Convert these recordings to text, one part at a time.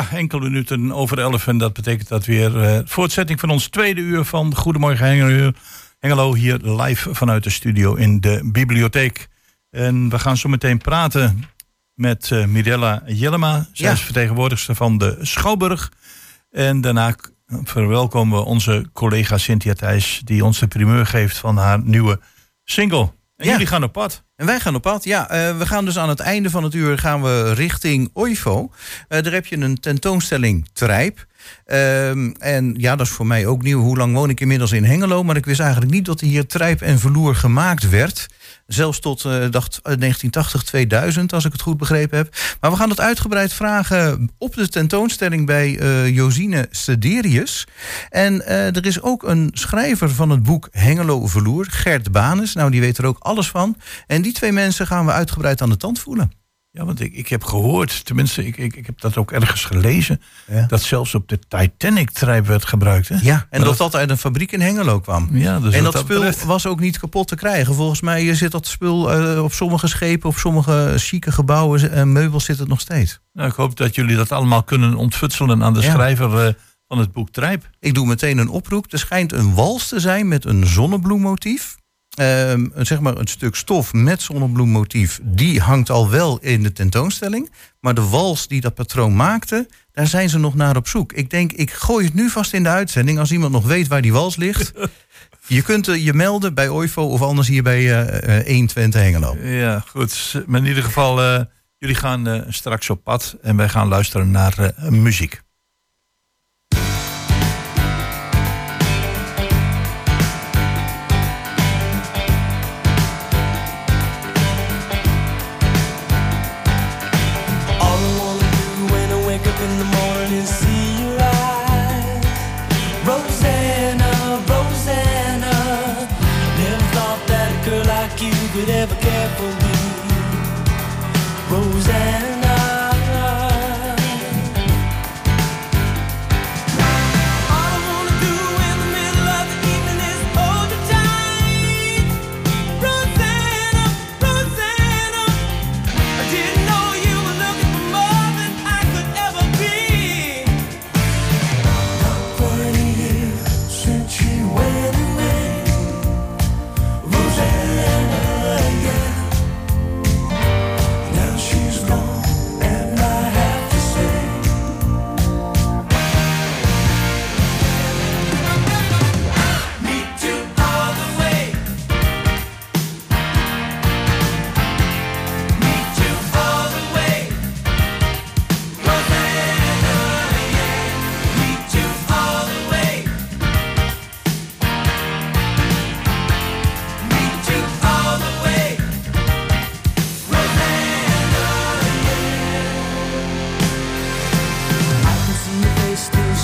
Ja, enkele minuten over elf. En dat betekent dat weer uh, voortzetting van ons tweede uur van Goedemorgen Hengelo. Hier live vanuit de studio in de bibliotheek. En we gaan zo meteen praten met uh, Mirella Jellema. Zij ja. is vertegenwoordigster van de Schouwburg. En daarna verwelkomen we onze collega Cynthia Thijs... die ons de primeur geeft van haar nieuwe single. En jullie gaan op pad. En wij gaan op pad, ja. Uh, we gaan dus aan het einde van het uur gaan we richting OIVO. Uh, daar heb je een tentoonstelling Trijp. Uh, en ja, dat is voor mij ook nieuw. Hoe lang woon ik inmiddels in Hengelo? Maar ik wist eigenlijk niet dat er hier Trijp en Verloer gemaakt werd. Zelfs tot uh, dacht, 1980, 2000, als ik het goed begrepen heb. Maar we gaan dat uitgebreid vragen op de tentoonstelling bij uh, Josine Sederius. En er is ook een schrijver van het boek Hengelo Verloer, Gert Banes. Nou, die weet er ook alles van. En die twee mensen gaan we uitgebreid aan de tand voelen. Ja, want ik, ik heb gehoord, tenminste, ik, ik, ik heb dat ook ergens gelezen, ja. dat zelfs op de Titanic-trijp werd gebruikt. Hè? Ja, en dat dat uit een fabriek in Hengelo kwam. Ja, dus en dat, dat spul betreft... was ook niet kapot te krijgen. Volgens mij zit dat spul uh, op sommige schepen, op sommige chique gebouwen en meubels zit het nog steeds. Nou, ik hoop dat jullie dat allemaal kunnen ontfutselen aan de ja. schrijver uh, van het boek Trijp. Ik doe meteen een oproep. Er schijnt een wals te zijn met een zonnebloemmotief. Uh, zeg maar een stuk stof met zonnebloemmotief, die hangt al wel in de tentoonstelling. Maar de wals die dat patroon maakte, daar zijn ze nog naar op zoek. Ik denk, ik gooi het nu vast in de uitzending als iemand nog weet waar die wals ligt. je kunt je melden bij OIFO of anders hier bij uh, 120 Hengelo. Ja, goed. Maar in ieder geval, uh, jullie gaan uh, straks op pad en wij gaan luisteren naar muziek.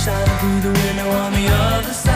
side through the window on the other side.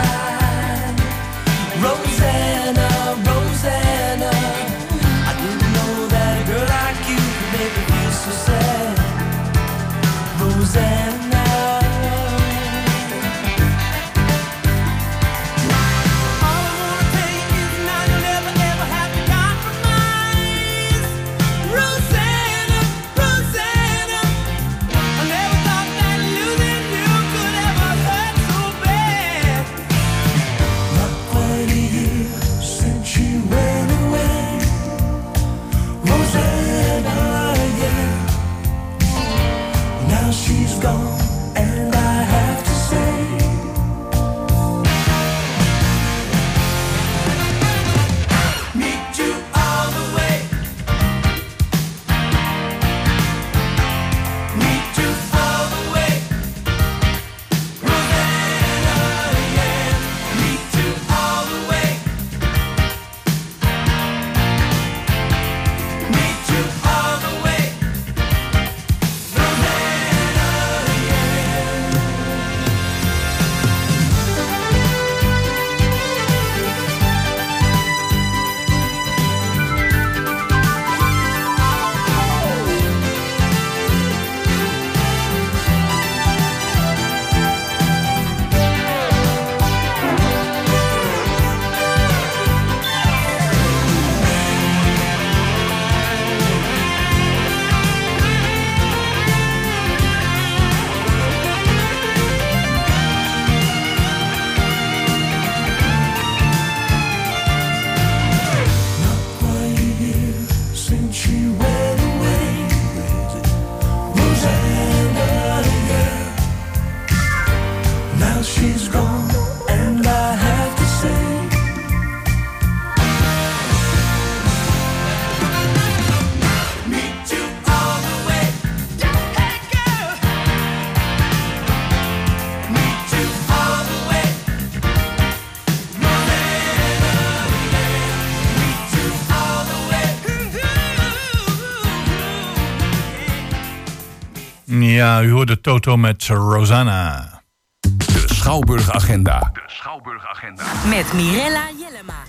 Ja, u hoorde Toto met Rosanna. De Schouwburg Agenda. De Schouwburg Agenda. Met Mirella Jellema.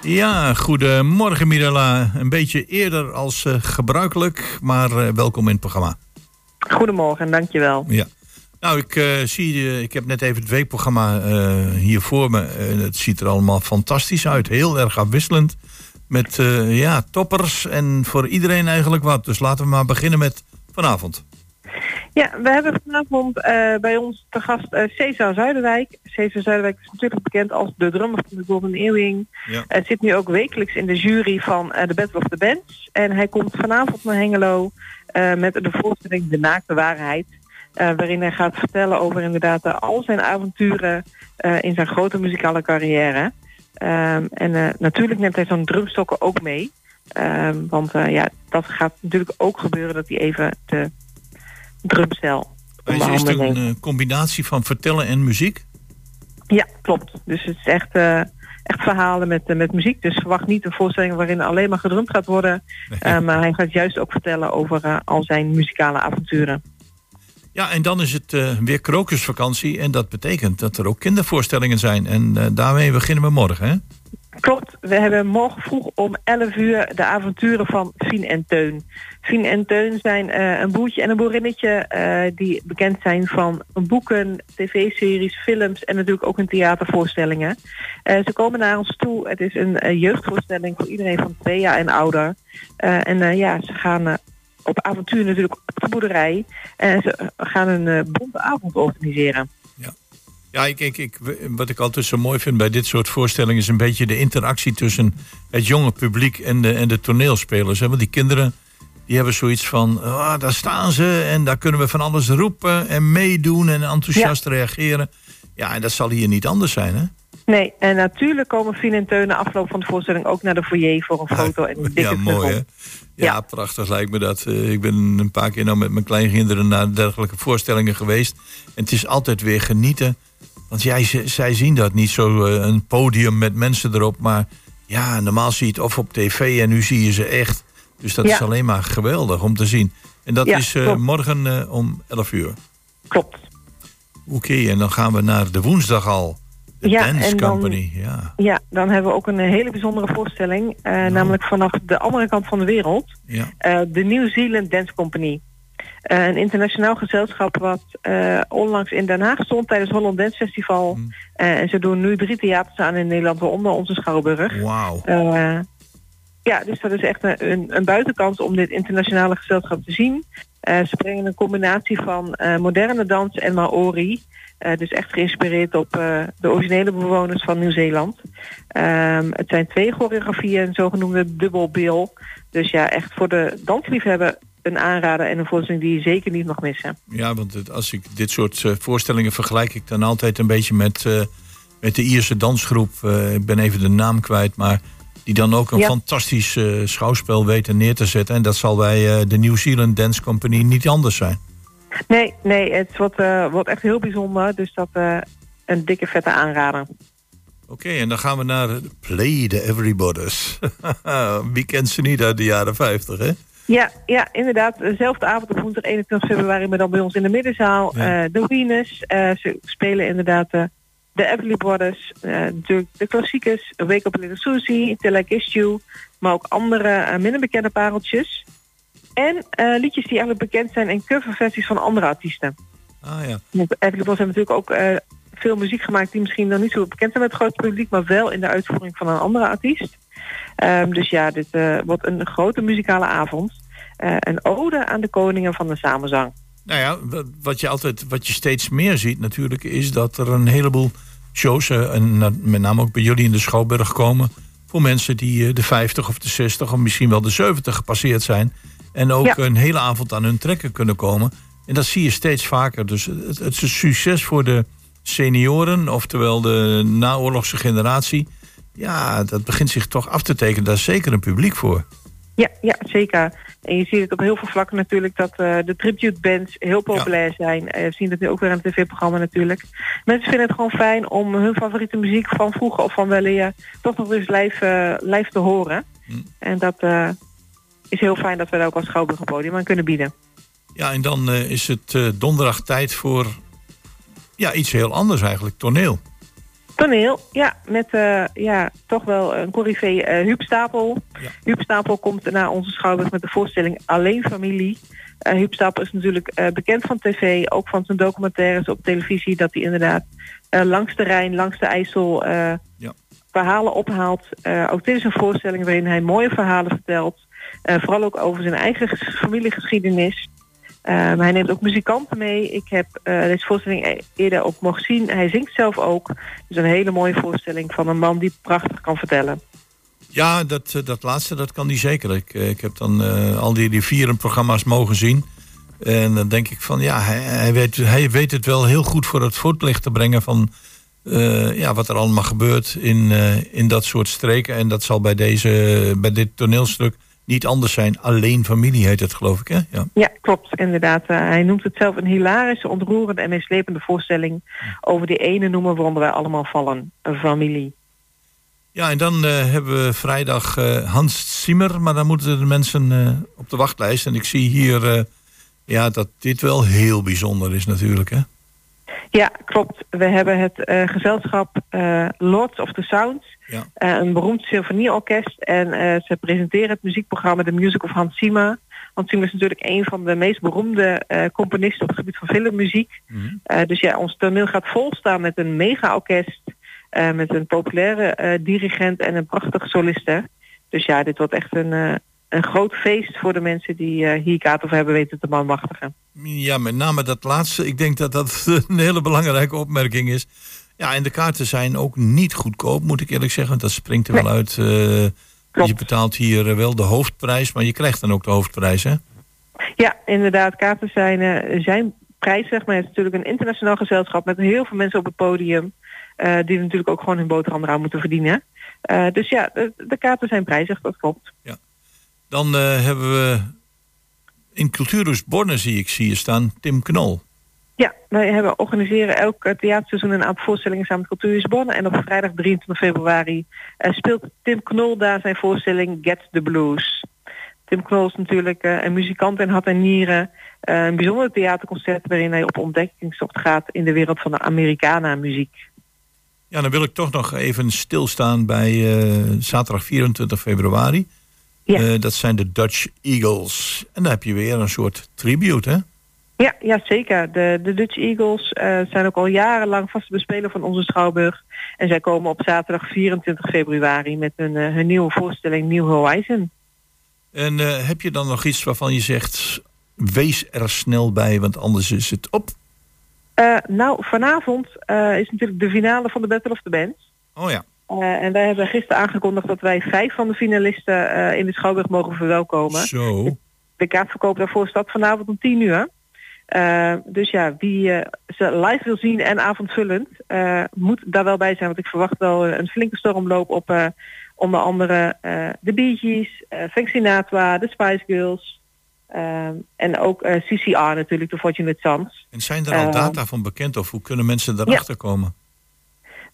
Ja, goedemorgen Mirella. Een beetje eerder als uh, gebruikelijk, maar uh, welkom in het programma. Goedemorgen, dankjewel. Ja. Nou, ik uh, zie, ik heb net even het weekprogramma hier voor me. het ziet er allemaal fantastisch uit. Heel erg afwisselend. Met ja, toppers en voor iedereen eigenlijk wat. Dus laten we maar beginnen met vanavond. Ja, we hebben vanavond uh, bij ons te gast uh, Cesar Zuiderwijk. Cesar Zuiderwijk is natuurlijk bekend als de drummer van de Golden Earring. Ja. Hij zit nu ook wekelijks in de jury van uh, de Battle of the Bands. En hij komt vanavond naar Hengelo met de voorstelling De Naakte Waarheid. waarin hij gaat vertellen over inderdaad al zijn avonturen in zijn grote muzikale carrière. Um, en natuurlijk neemt hij zo'n drumstokken ook mee. Um, want ja, dat gaat natuurlijk ook gebeuren dat hij even de drumstel. Is, is het een uh, combinatie van vertellen en muziek? Ja, klopt. Dus het is echt, uh, echt verhalen met, uh, met muziek. Dus verwacht niet een voorstelling waarin alleen maar gedrumd gaat worden. Nee. maar hij gaat juist ook vertellen over al zijn muzikale avonturen. Ja, en dan is het weer krokusvakantie. En dat betekent dat er ook kindervoorstellingen zijn. En daarmee beginnen we morgen, hè? Klopt, we hebben morgen vroeg om 11 uur de avonturen van Fien en Teun. Fien en Teun zijn uh, een boertje en een boerinnetje uh, die bekend zijn van boeken, tv-series, films en natuurlijk ook in theatervoorstellingen. Uh, ze komen naar ons toe. Het is een jeugdvoorstelling voor iedereen van twee jaar en ouder. en ja, ze gaan op avontuur natuurlijk op de boerderij. En ze gaan een bonte avond organiseren. Ja, ik, ik, ik, wat ik altijd zo mooi vind bij dit soort voorstellingen is een beetje de interactie tussen het jonge publiek en de, en de toneelspelers. Hè? Want die kinderen die hebben zoiets van, ah, daar staan ze en daar kunnen we van alles roepen en meedoen en enthousiast ja. reageren. Ja, en dat zal hier niet anders zijn, hè? Nee, en natuurlijk komen Fien en Teun na afloop van de voorstelling ook naar de foyer voor een foto en een dikke Ja, mooi hè? Ja, ja, prachtig lijkt me dat. Uh, ik ben een paar keer nou met mijn kleinkinderen naar dergelijke voorstellingen geweest. En het is altijd weer genieten. Want jij, zij zien dat niet zo uh, een podium met mensen erop. Maar ja, normaal zie je het of op tv en nu zie je ze echt. Dus dat Ja. is alleen maar geweldig om te zien. En dat Ja, is uh, klopt. morgen uh, om 11 uur. Klopt. Oké, en dan gaan we naar de woensdag al. Ja, Dance en dan- Company. Ja, Ja, dan hebben we ook een eh, hele bijzondere voorstelling. eh, Namelijk vanaf de andere kant van de wereld. ja. eh, de New Zealand Dance Company. Een internationaal gezelschap wat onlangs in Den Haag stond tijdens Holland Dance Festival. Eh, en ze doen nu drie theaters aan in Nederland, waaronder onze Schouwburg. Wauw. Ja, dus dat is echt een, een, buitenkans om dit internationale gezelschap te zien. Eh, ze brengen een combinatie van eh, moderne dans en Maori. Eh, dus echt geïnspireerd op de originele bewoners van Nieuw-Zeeland. Ehm, het zijn twee choreografieën, een zogenoemde dubbelbil. Dus ja, echt voor de dansliefhebber een aanrader en een voorstelling die je zeker niet mag missen. Ja, want als ik dit soort voorstellingen vergelijk ik dan altijd een beetje met, met de Ierse dansgroep. Ik ben even de naam kwijt, maar die dan ook een Ja. fantastisch eh, schouwspel weten neer te zetten. En dat zal bij eh, de New Zealand Dance Company niet anders zijn. Nee, nee, het wordt, eh, wordt echt heel bijzonder. Dus dat een dikke vette aanrader. Oké, en dan gaan we naar Play the Everybody's. Wie kent ze niet uit de jaren 50, hè? Ja, ja, inderdaad. Dezelfde avond op woensdag 21 februari, maar dan bij ons in de middenzaal. Ja. de Venus. ze spelen inderdaad de Everly Brothers. eh, natuurlijk de klassiekers. Wake Up Little Susie, Till I Kissed You. Maar ook andere eh, minder bekende pareltjes. En eh, liedjes die eigenlijk bekend zijn in coverversies van andere artiesten. Ah ja. Want Everly Brothers hebben natuurlijk ook veel muziek gemaakt... die misschien nog niet zo bekend zijn met het grote publiek... maar wel in de uitvoering van een andere artiest. Ehm, dus ja, dit wordt een grote muzikale avond. Eh, een ode aan de koningen van de samenzang. Nou ja, wa- wat je altijd, wat je steeds meer ziet natuurlijk, is dat er een heleboel shows, eh, en met name ook bij jullie in de Schouwburg komen, voor mensen die eh, de 50 of de 60 of misschien wel de 70 gepasseerd zijn. En ook Ja. een hele avond aan hun trekken kunnen komen. En dat zie je steeds vaker. Dus het, het is een succes voor de senioren, oftewel de naoorlogse generatie. Ja, dat begint zich toch af te tekenen. Daar is zeker een publiek voor. Ja, ja, zeker. En je ziet het op heel veel vlakken natuurlijk dat eh, de tribute bands heel populair zijn. Eh, we zien het nu ook weer in het tv-programma natuurlijk. Mensen vinden het gewoon fijn om hun favoriete muziek van vroeger of van weleer toch nog eens live, eh, live te horen. Hm. En dat is heel fijn dat we daar ook als Schouwburg een podium aan kunnen bieden. Ja, en dan is het donderdag tijd voor ja, iets heel anders eigenlijk, toneel. Toneel, ja, met eh, ja, toch wel een corrivee eh Huub Stapel. Ja. Huub Stapel komt naar onze schouwburg met de voorstelling Alleen Familie. Eh Huub Stapel is natuurlijk eh, bekend van tv, ook van zijn documentaires op televisie... dat hij inderdaad eh, langs de Rijn, langs de IJssel eh, Ja. verhalen ophaalt. Eh, ook dit is een voorstelling waarin hij mooie verhalen vertelt. Eh, vooral ook over zijn eigen ges- familiegeschiedenis. Eh, maar hij neemt ook muzikanten mee. Ik heb eh, deze voorstelling e- eerder ook mogen zien. Hij zingt zelf ook. Dus een hele mooie voorstelling van een man die prachtig kan vertellen. Ja, dat, eh, dat laatste, dat kan die zeker. Ik, eh, ik heb dan al die, die vier programma's mogen zien. En dan denk ik van, ja, hij, hij, weet, hij weet het wel heel goed voor het voetlicht te brengen van ja, wat er allemaal gebeurt in, in dat soort streken. En dat zal bij, deze, bij dit toneelstuk niet anders zijn. Alleen familie heet het, geloof ik, hè? Ja. Ja, klopt, inderdaad. Eh, hij noemt het zelf een hilarische, ontroerende en meeslepende voorstelling over die ene noemen waaronder wij allemaal vallen. Een familie. Ja, en dan eh, hebben we vrijdag eh, Hans Zimmer, maar dan moeten de mensen op de wachtlijst. En ik zie hier ja, dat dit wel heel bijzonder is natuurlijk. Hè? Ja, klopt. We hebben het eh, gezelschap eh, Lords of the Sounds. Ja. Eh, een beroemd symfonieorkest. En ze presenteren het muziekprogramma The Music of Hans Zimmer. Hans Zimmer is natuurlijk een van de meest beroemde componisten op het gebied van filmmuziek. Mhm. Dus ja, ons toneel gaat volstaan met een mega-orkest. met een populaire dirigent en een prachtige soliste. Dus ja, dit wordt echt een, een groot feest voor de mensen die hier kaart over hebben weten te manmachtigen. Ja, met name dat laatste. Ik denk dat dat een hele belangrijke opmerking is. Ja, en de kaarten zijn ook niet goedkoop, moet ik eerlijk zeggen. Want dat springt er wel uit. eh, je betaalt hier eh, wel de hoofdprijs, maar je krijgt dan ook de hoofdprijs, hè? Ja, inderdaad. Kaarten zijn, eh, zijn prijzig. Maar het is natuurlijk een internationaal gezelschap met heel veel mensen op het podium. die natuurlijk ook gewoon hun boterham eraan moeten verdienen. Dus ja, de, de kaarten zijn prijzig, dat klopt. Dan eh, hebben we in Cultuurhuis Borne, zie ik, zie je staan, Tim Knol. Ja, wij hebben, organiseren elk eh, theaterseizoen een aantal voorstellingen samen met Cultuur Bonn. En op vrijdag 23 februari eh, speelt Tim Knol daar zijn voorstelling Get the Blues. Tim Knol is natuurlijk eh, een muzikant in hart en nieren. Een bijzonder theaterconcert waarin hij op ontdekkingstocht gaat in de wereld van de Americana muziek. Ja, dan wil ik toch nog even stilstaan bij zaterdag 24 februari. Ja. Eh, dat zijn de Dutch Eagles. En dan heb je weer een soort tribute, hè? Ja, ja zeker. De, de Dutch Eagles eh, zijn ook al jarenlang vaste bespeler van onze Schouwburg. En zij komen op zaterdag 24 februari met hun, eh, hun nieuwe voorstelling New Horizon. En heb je dan nog iets waarvan je zegt... wees er snel bij, want anders is het op? Nou, vanavond is natuurlijk de finale van de Battle of the Bands. Oh ja. Eh, en wij hebben gisteren aangekondigd dat wij vijf van de finalisten eh, in de Schouwburg mogen verwelkomen. Zo. De kaartverkoop daarvoor staat vanavond om 10 uur. Eh, dus ja, wie ze live wil zien en avondvullend, moet daar wel bij zijn. Want ik verwacht wel een flinke stormloop op onder andere de Bee Gees, Frank Sinatra, de Spice Girls. en ook CCR natuurlijk, de Fortunate Sons. En zijn er al data van bekend of hoe kunnen mensen daarachter komen?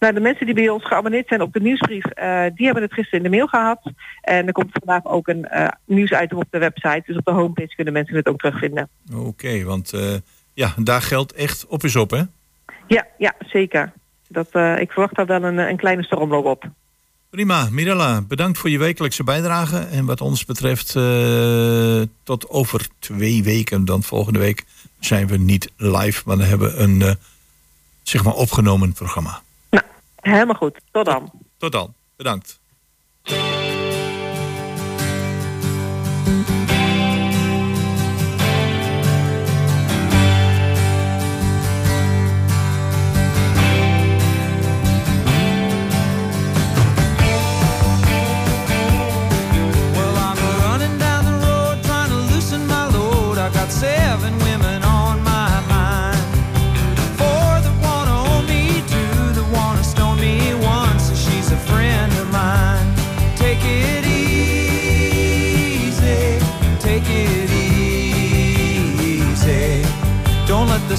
Nou, de mensen die bij ons geabonneerd zijn op de nieuwsbrief, eh, die hebben het gisteren in de mail gehad. En er komt vandaag ook een eh nieuwsitem op de website. Dus op de homepage kunnen mensen het ook terugvinden. Oké, want eh, ja, daar geldt echt op is op, hè? Ja, ja, zeker. Dat, ik verwacht daar wel een, een kleine stormloop op. Prima, Mirella, bedankt voor je wekelijkse bijdrage. En wat ons betreft, tot over twee weken, dan volgende week, zijn we niet live, maar dan hebben we een zeg maar opgenomen programma. Helemaal goed. Tot dan. Tot dan, bedankt.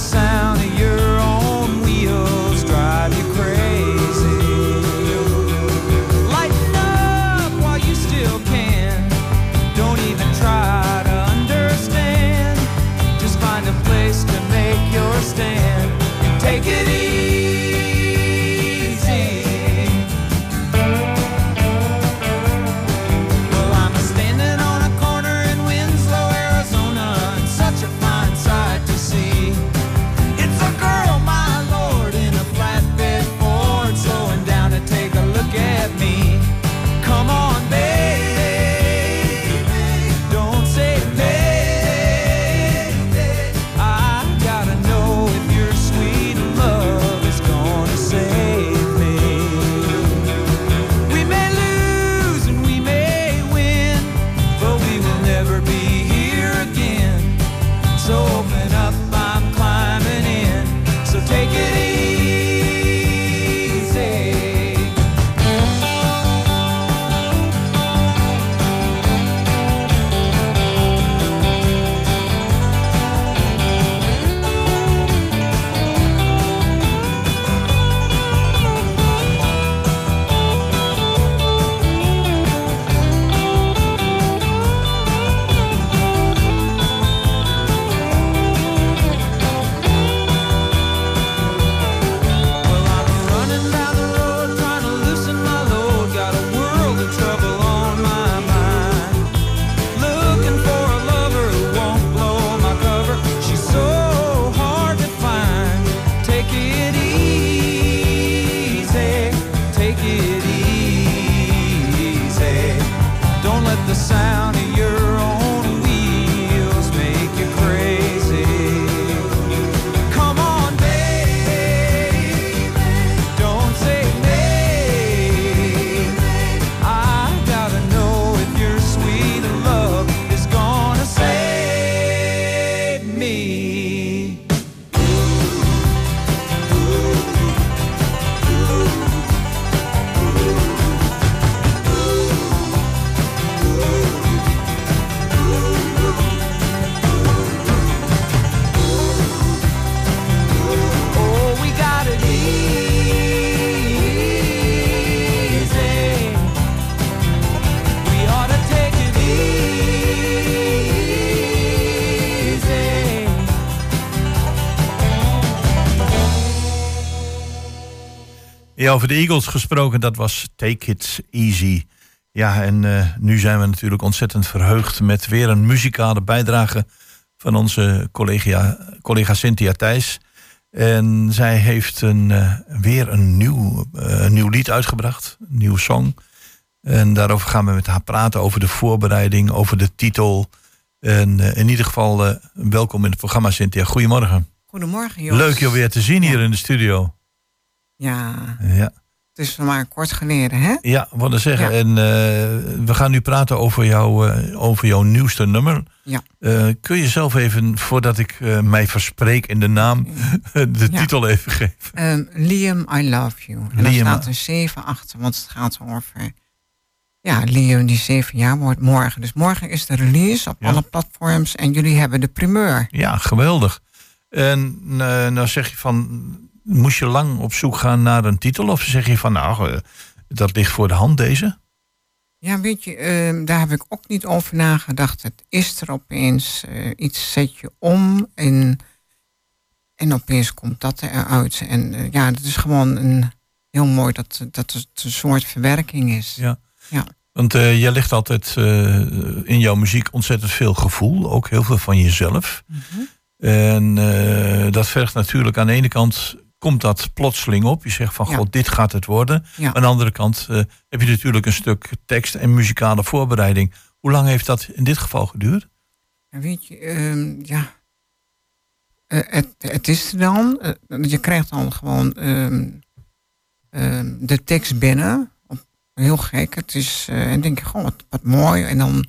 Sound Ja, over de Eagles gesproken, dat was Take It Easy. Ja, en eh, nu zijn we natuurlijk ontzettend verheugd met weer een muzikale bijdrage van onze collega, collega Cynthia Thijs. En zij heeft een, eh, weer een nieuw, eh, nieuw lied uitgebracht, een nieuwe song. En daarover gaan we met haar praten, over de voorbereiding, over de titel. En in ieder geval welkom in het programma, Cynthia. Goedemorgen. Goedemorgen, Jos. Leuk je weer te zien hier in de studio. Ja, Ja, het is maar kort geleden, hè? ja wat te zeggen. Ja. En eh, we gaan nu praten over, jou, eh, over jouw nieuwste nummer. Ja. Eh, kun je zelf even, voordat ik mij verspreek in de naam, de Ja. titel even geven? Ehm, Liam, I love you. En daar Liam, staat een 7 achter, want het gaat over... Ja, Liam die 7 jaar wordt morgen. Dus morgen is de release op Ja. alle platforms en jullie hebben de primeur. Ja, geweldig. En nou zeg je van, moest je lang op zoek gaan naar een titel? Of zeg je van, nou, eh, dat ligt voor de hand deze? Ja, weet je, ehm, daar heb ik ook niet over nagedacht. Het is er opeens, eh, iets zet je om en, en opeens komt dat eruit. En eh, ja, het is gewoon een, heel mooi dat, dat het een soort verwerking is. Ja. Ja. Want jij legt altijd in jouw muziek ontzettend veel gevoel, ook heel veel van jezelf. Mhm. En dat vergt natuurlijk aan de ene kant komt dat plotseling op. Je zegt van Ja. god, dit gaat het worden. Ja. Aan de andere kant eh, heb je natuurlijk een stuk tekst en muzikale voorbereiding. Hoe lang heeft dat in dit geval geduurd? Weet je, ehm, ja. Eh, het, het is er dan. eh, je krijgt dan gewoon ehm, ehm, de tekst binnen. Heel gek. Het is, en denk je, goh, wat, wat mooi. En dan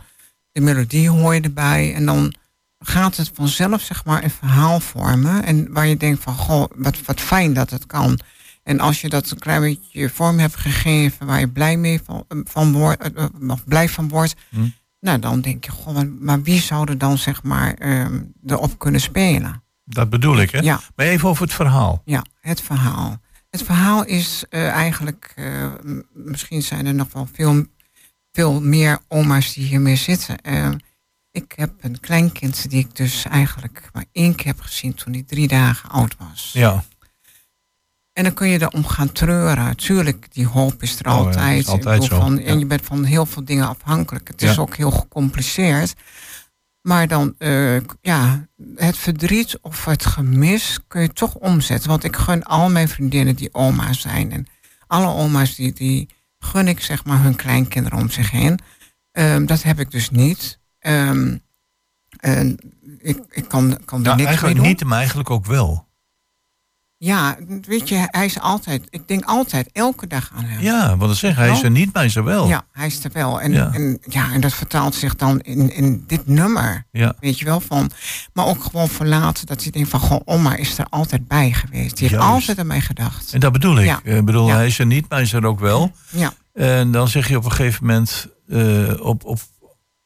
de melodie hoor je erbij. En dan gaat het vanzelf, zeg maar, een verhaal vormen. En waar je denkt van, goh, wat, wat fijn dat het kan. En als je dat een klein beetje vorm hebt gegeven waar je blij mee van, van wordt, eh, eh, of blij van wordt, Hm. nou dan denk je, goh, maar, wie zou er dan zeg maar ehm, erop kunnen spelen? Dat bedoel ik, hè? Ja, Maar even over het verhaal. ja, het verhaal. Het verhaal is eh, eigenlijk, eh, misschien zijn er nog wel veel, veel meer oma's die hiermee zitten. Eh, ik heb een kleinkind die ik dus eigenlijk maar één keer heb gezien toen hij drie dagen oud was. Ja, En dan kun je erom gaan treuren. Tuurlijk, die hoop is er Oh altijd. is altijd zo, Van, ja. En je bent van heel veel dingen afhankelijk. Het is ook heel gecompliceerd. Maar dan, eh, ja, het verdriet of het gemis kun je toch omzetten. Want ik gun al mijn vriendinnen die oma zijn. En alle oma's die, die gun ik zeg maar hun kleinkinderen om zich heen. Ehm, dat heb ik dus niet. Ehm, en ik, ik kan, kan er niks mee eigenlijk doen. niet, maar eigenlijk ook wel. Ja, weet je, hij is altijd, ik denk altijd elke dag aan hem. Ja, want dat zeg hij is er niet, maar hij is er wel. Ja, hij is er wel. En, Ja. En, ja, en dat vertaalt zich dan in, in dit nummer. Ja. Weet je wel, van. Maar ook gewoon verlaten dat hij denkt van, goh, oma is er altijd bij geweest. Die heeft Juist. altijd aan mij gedacht. En dat bedoel ik. Ja. Ik bedoel, Ja. hij is er niet, maar hij is er ook wel. Ja, En dan zeg je op een gegeven moment eh, op, op,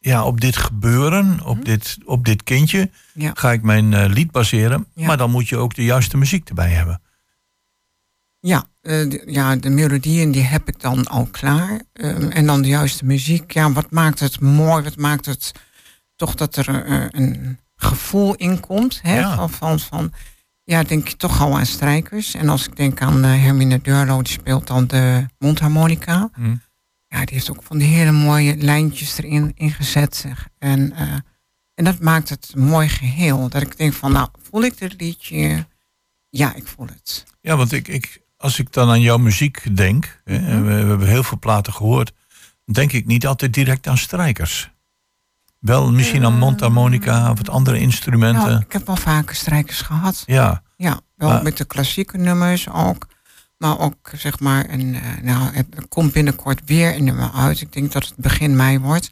ja, op dit gebeuren, op, dit, op dit kindje, Mhm. Ja. ga ik mijn eh, lied baseren. Ja. Maar dan moet je ook de juiste muziek erbij hebben. ja, eh, de, ja, de melodieën die heb ik dan al klaar. Ehm, en dan de juiste muziek. Ja, wat maakt het mooi? Wat maakt het toch dat er eh, een gevoel in komt? Hè? Ja. Van, van, van, ja, denk je toch al aan strijkers. En als ik denk aan Hermine Deurlo, die speelt dan de mondharmonica. Hm. Ja, die heeft ook van die hele mooie lijntjes erin ingezet. zeg. En, eh, en dat maakt het een mooi geheel. Dat ik denk van, nou, voel ik dit liedje? Ja, ik voel het. Ja, want ik, ik, als ik dan aan jouw muziek denk, hè, en we, we hebben heel veel platen gehoord, denk ik niet altijd direct aan strijkers. Wel misschien aan mondharmonica of wat andere instrumenten. Nou, ik heb wel vaker strijkers gehad. ja, Ja, wel met de klassieke nummers ook. Maar ook, zeg maar, een, eh, nou, het komt binnenkort weer een nummer uit. Ik denk dat het begin mei wordt.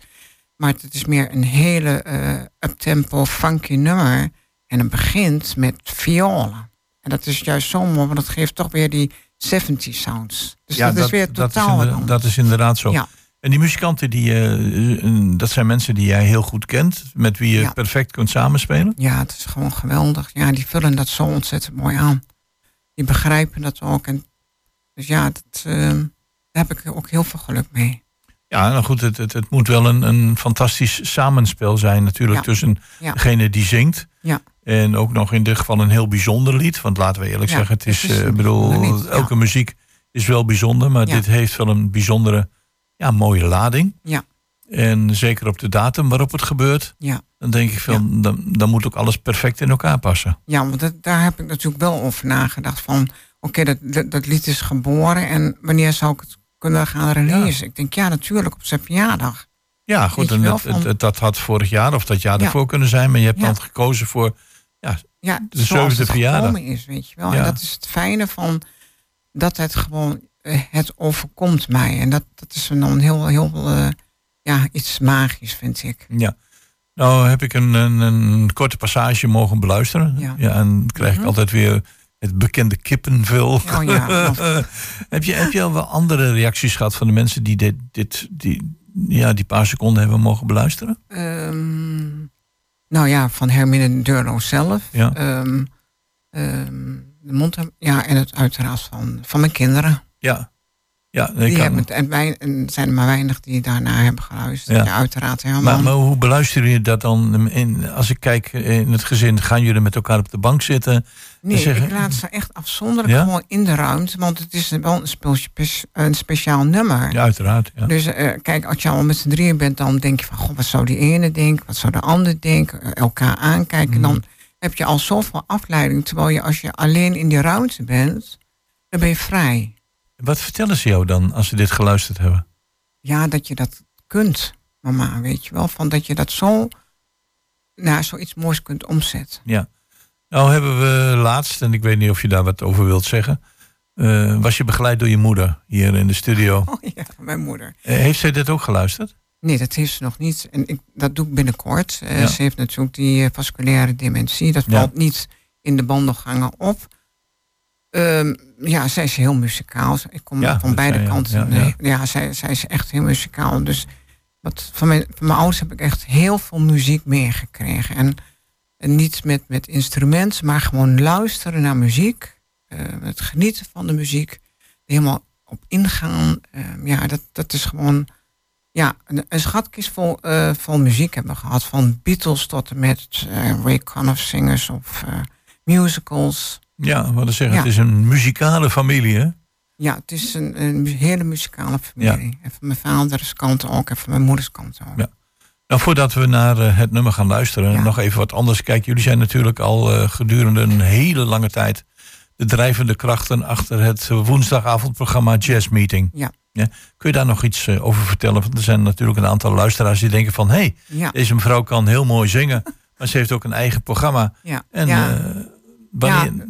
Maar het is meer een hele eh uptempo, funky nummer. En het begint met violen. En dat is juist zo mooi, want dat geeft toch weer die 70 sounds. Dus ja dat, is weer dat, totaal anders. dat is inderdaad zo. Ja. En die muzikanten, die, eh, dat zijn mensen die jij heel goed kent, met wie je Ja. perfect kunt samenspelen. Ja, het is gewoon geweldig. Ja, die vullen dat zo ontzettend mooi aan. Die begrijpen dat ook. En, dus ja, dat, eh, daar heb ik ook heel veel geluk mee. Ja, nou goed, het, het, het moet wel een, een fantastisch samenspel zijn natuurlijk Ja. tussen Ja. degene die zingt. Ja. En ook nog in dit geval een heel bijzonder lied. Want laten we eerlijk zeggen, het is, een bedoel, lied, elke muziek is wel bijzonder, maar dit heeft wel een bijzondere, ja, mooie lading. Ja. En zeker op de datum waarop het gebeurt, Ja. dan denk ik van, dan, dan moet ook alles perfect in elkaar passen. Ja, want dat, daar heb ik natuurlijk wel over nagedacht. Van, oké, dat, dat, dat lied is geboren en wanneer zou ik het kunnen gaan releasen? Ik denk, ja, natuurlijk op zijn verjaardag. Ja, goed, en dat, van- het- dat had vorig jaar of dat jaar Ja. ervoor kunnen zijn, maar je hebt Ja. dan gekozen voor, ja, Ja, De zevende verjaardag. is, weet je wel. Ja. En dat is het fijne van dat het gewoon, eh, het overkomt mij. En dat, dat is dan heel, heel, eh, ja, iets magisch, vind ik. ja. Nou heb ik een, een, een korte passage mogen beluisteren. Ja. en dan krijg ik Mhm. altijd weer het bekende kippenvel. Oh ja, heb, je, heb je al wel andere reacties gehad van de mensen die dit, dit die, ja, die paar seconden hebben mogen beluisteren? Ehm, nou ja, van Hermine Durlo zelf. Ja. Ehm, ehm, de mond, ja, en het uiteraard van, van mijn kinderen. Ja. Ja, Die hebben het, en, wij, en er zijn er maar weinig die daarna hebben geluisterd. Ja. Ja, uiteraard helemaal. maar, maar hoe beluisteren jullie dat dan? In, als ik kijk in het gezin, gaan jullie met elkaar op de bank zitten? Nee, zeggen- ik laat ze echt afzonderlijk Ja? gewoon in de ruimte. Want het is wel een, speeltje, een speciaal nummer. Ja, uiteraard. Ja. Dus eh, kijk, als je al met z'n drieën bent, dan denk je van... God, wat zou die ene denken? Wat zou de ander denken? Eh, Elkaar aankijken. Mhm. Dan heb je al zoveel afleiding. Terwijl je als je alleen in die ruimte bent, dan ben je vrij. Wat vertellen ze jou dan als ze dit geluisterd hebben? Ja, dat je dat kunt, mama, weet je wel. Van dat je dat zo naar zoiets moois kunt omzetten. Ja. Nou hebben we laatst, en ik weet niet of je daar wat over wilt zeggen. eh, was je begeleid door je moeder hier in de studio. Oh ja, mijn moeder. Eh, heeft zij dit ook geluisterd? Nee, dat heeft ze nog niet. En ik, dat doe ik binnenkort. Eh, Ja. Ze heeft natuurlijk die vasculaire dementie. Dat Ja. valt niet in de bandelgangen op. Ehm, ja, zij is heel muzikaal. Ik kom Ja, van beide kanten. Ja, Nee, ja. ja, zij, zij is echt heel muzikaal. Dus wat, van, mijn, van mijn ouders heb ik echt heel veel muziek meegekregen. En, en niet met, met instrumenten, maar gewoon luisteren naar muziek. eh, het genieten van de muziek. Helemaal op ingaan. Ehm, ja, dat, dat is gewoon ja, een, een schatkist vol, eh, vol muziek hebben we gehad. Van Beatles tot en met eh, Ray Conniff zingers of eh, musicals. Ja, wat zeggen, Ja. het is een muzikale familie, hè? Ja, het is een, een hele muzikale familie. En van mijn vaders kant ook en van mijn moeders kant ook. Ja. Nou, voordat we naar eh, het nummer gaan luisteren, Ja. nog even wat anders. Kijk, jullie zijn natuurlijk al eh, gedurende een hele lange tijd de drijvende krachten achter het woensdagavondprogramma Jazz Meeting. Ja. Kun je daar nog iets eh, over vertellen? Want er zijn natuurlijk een aantal luisteraars die denken van... hé, hey, Ja, deze mevrouw kan heel mooi zingen, maar ze heeft ook een eigen programma. ja, En ja. Wanneer...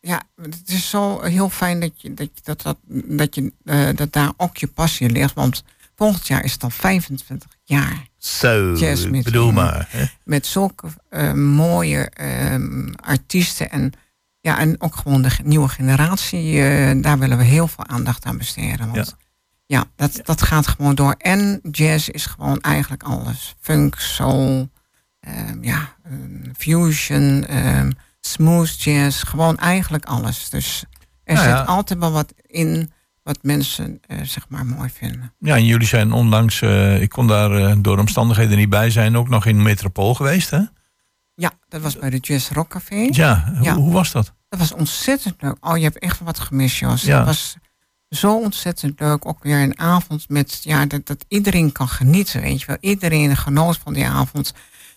Ja, ja, het is zo heel fijn dat, je, dat, dat, dat, dat, je, eh, dat daar ook je passie ligt. Want volgend jaar is het al 25 jaar. Zo, Jazz met- bedoel maar. Hè? Met zulke eh, mooie ehm, artiesten. En, ja, en ook gewoon de nieuwe generatie. eh, daar willen we heel veel aandacht aan besteden. Want ja, dat, dat gaat gewoon door. En jazz is gewoon eigenlijk alles. Funk, soul, ehm, ja, ehm, fusion, smooth jazz. Gewoon eigenlijk alles. Dus er Nou ja. zit altijd wel wat in wat mensen eh, zeg maar mooi vinden. Ja, en jullie zijn onlangs, eh, ik kon daar eh, door omstandigheden niet bij zijn, ook nog in Metropool geweest, hè? Ja, dat was bij de Jazz Rock Café. Ja, hoe- Ja. Hoe, was dat? Dat was ontzettend leuk. Oh, je hebt echt wat gemist, Jos. Ja. Dat was zo ontzettend leuk. Ook weer een avond met, ja, dat, dat iedereen kan genieten, weet je wel. Iedereen genoot van die avond.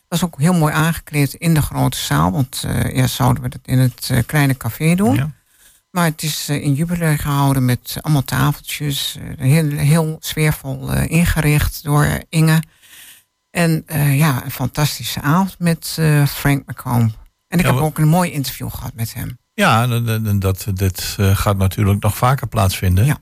Dat was ook heel mooi aangekleed in de grote zaal. Want eh eerst zouden we dat in het eh, kleine café doen. Ja. Maar het is eh, in jubilee gehouden met allemaal tafeltjes. heel, heel sfeervol ingericht door Inge. En ja, een fantastische avond met Frank McComb. En ik Ja, heb ook een mooi interview gehad met hem. Ja, dat, dat, dat, dit gaat natuurlijk nog vaker plaatsvinden. Ja.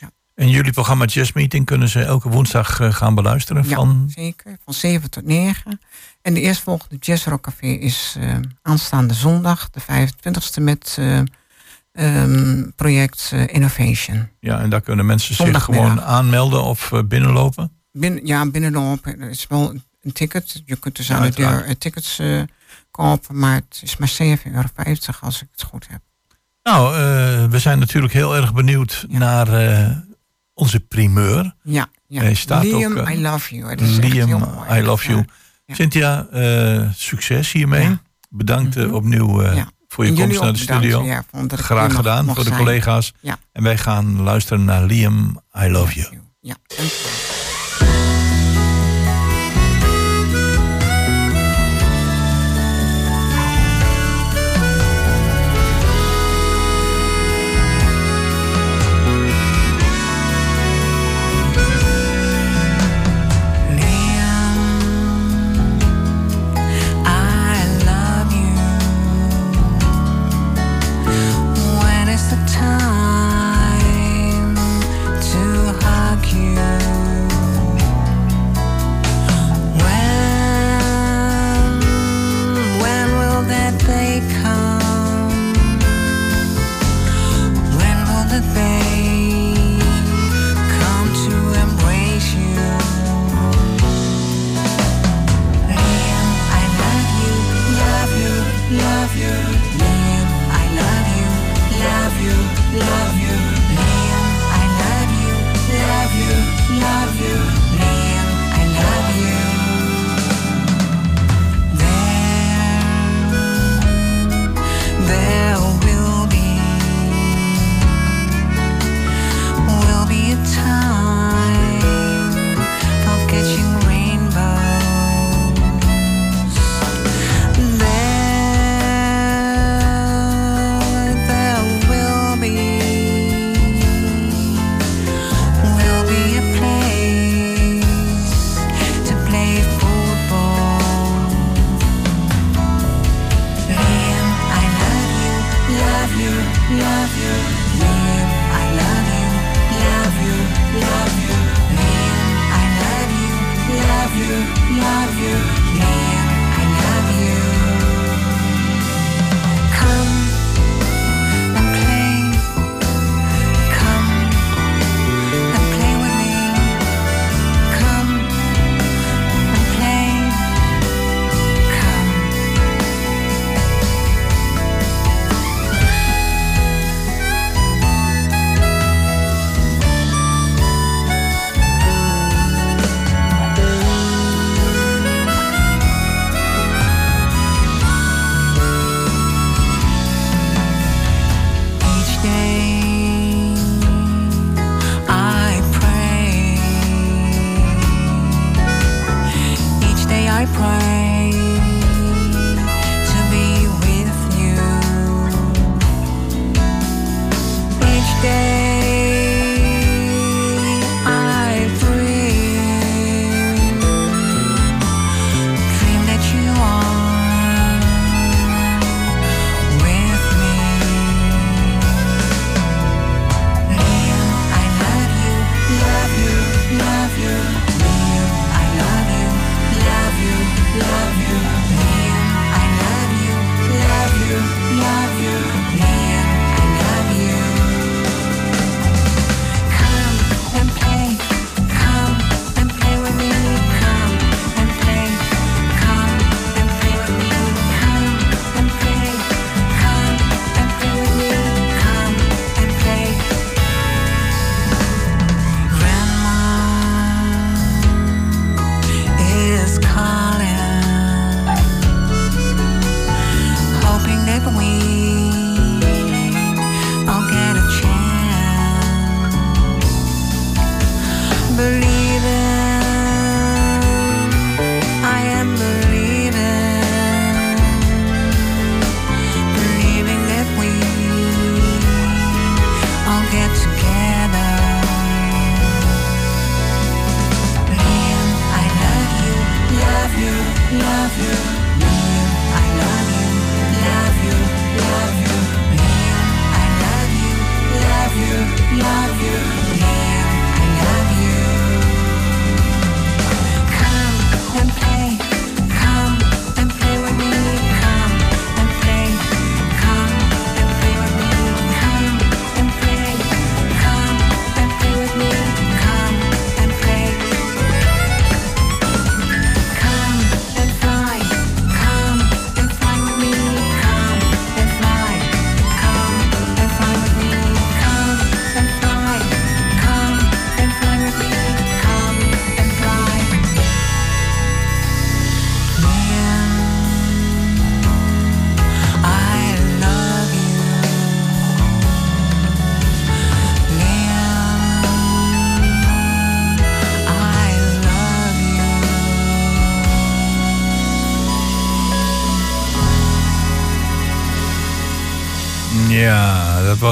Ja. En jullie programma Jazz Meeting kunnen ze elke woensdag eh, gaan beluisteren Ja, van... zeker. Van 7 tot 9. En de eerstvolgende Jazz Rock Café is eh, aanstaande zondag, de 25e, met eh, ehm, project Innovation. Ja, en daar kunnen mensen zich gewoon aanmelden of binnenlopen. Binnen, ja, binnenlopen er is wel een ticket. Je kunt dus aan de deur tickets kopen, maar het is maar 7,50 euro als ik het goed heb. Nou, we zijn natuurlijk heel erg benieuwd Ja. naar onze primeur. Ja, staat Liam, ook, eh, I love you. Is Liam, mooi. I love you. Ja. Cynthia, eh, succes hiermee. Ja. Bedankt eh, Mhm. opnieuw eh, voor je En komst naar de bedankt, studio. ja, Graag gedaan voor de collega's. Ja. En wij gaan luisteren naar Liam, I Love You. Ja,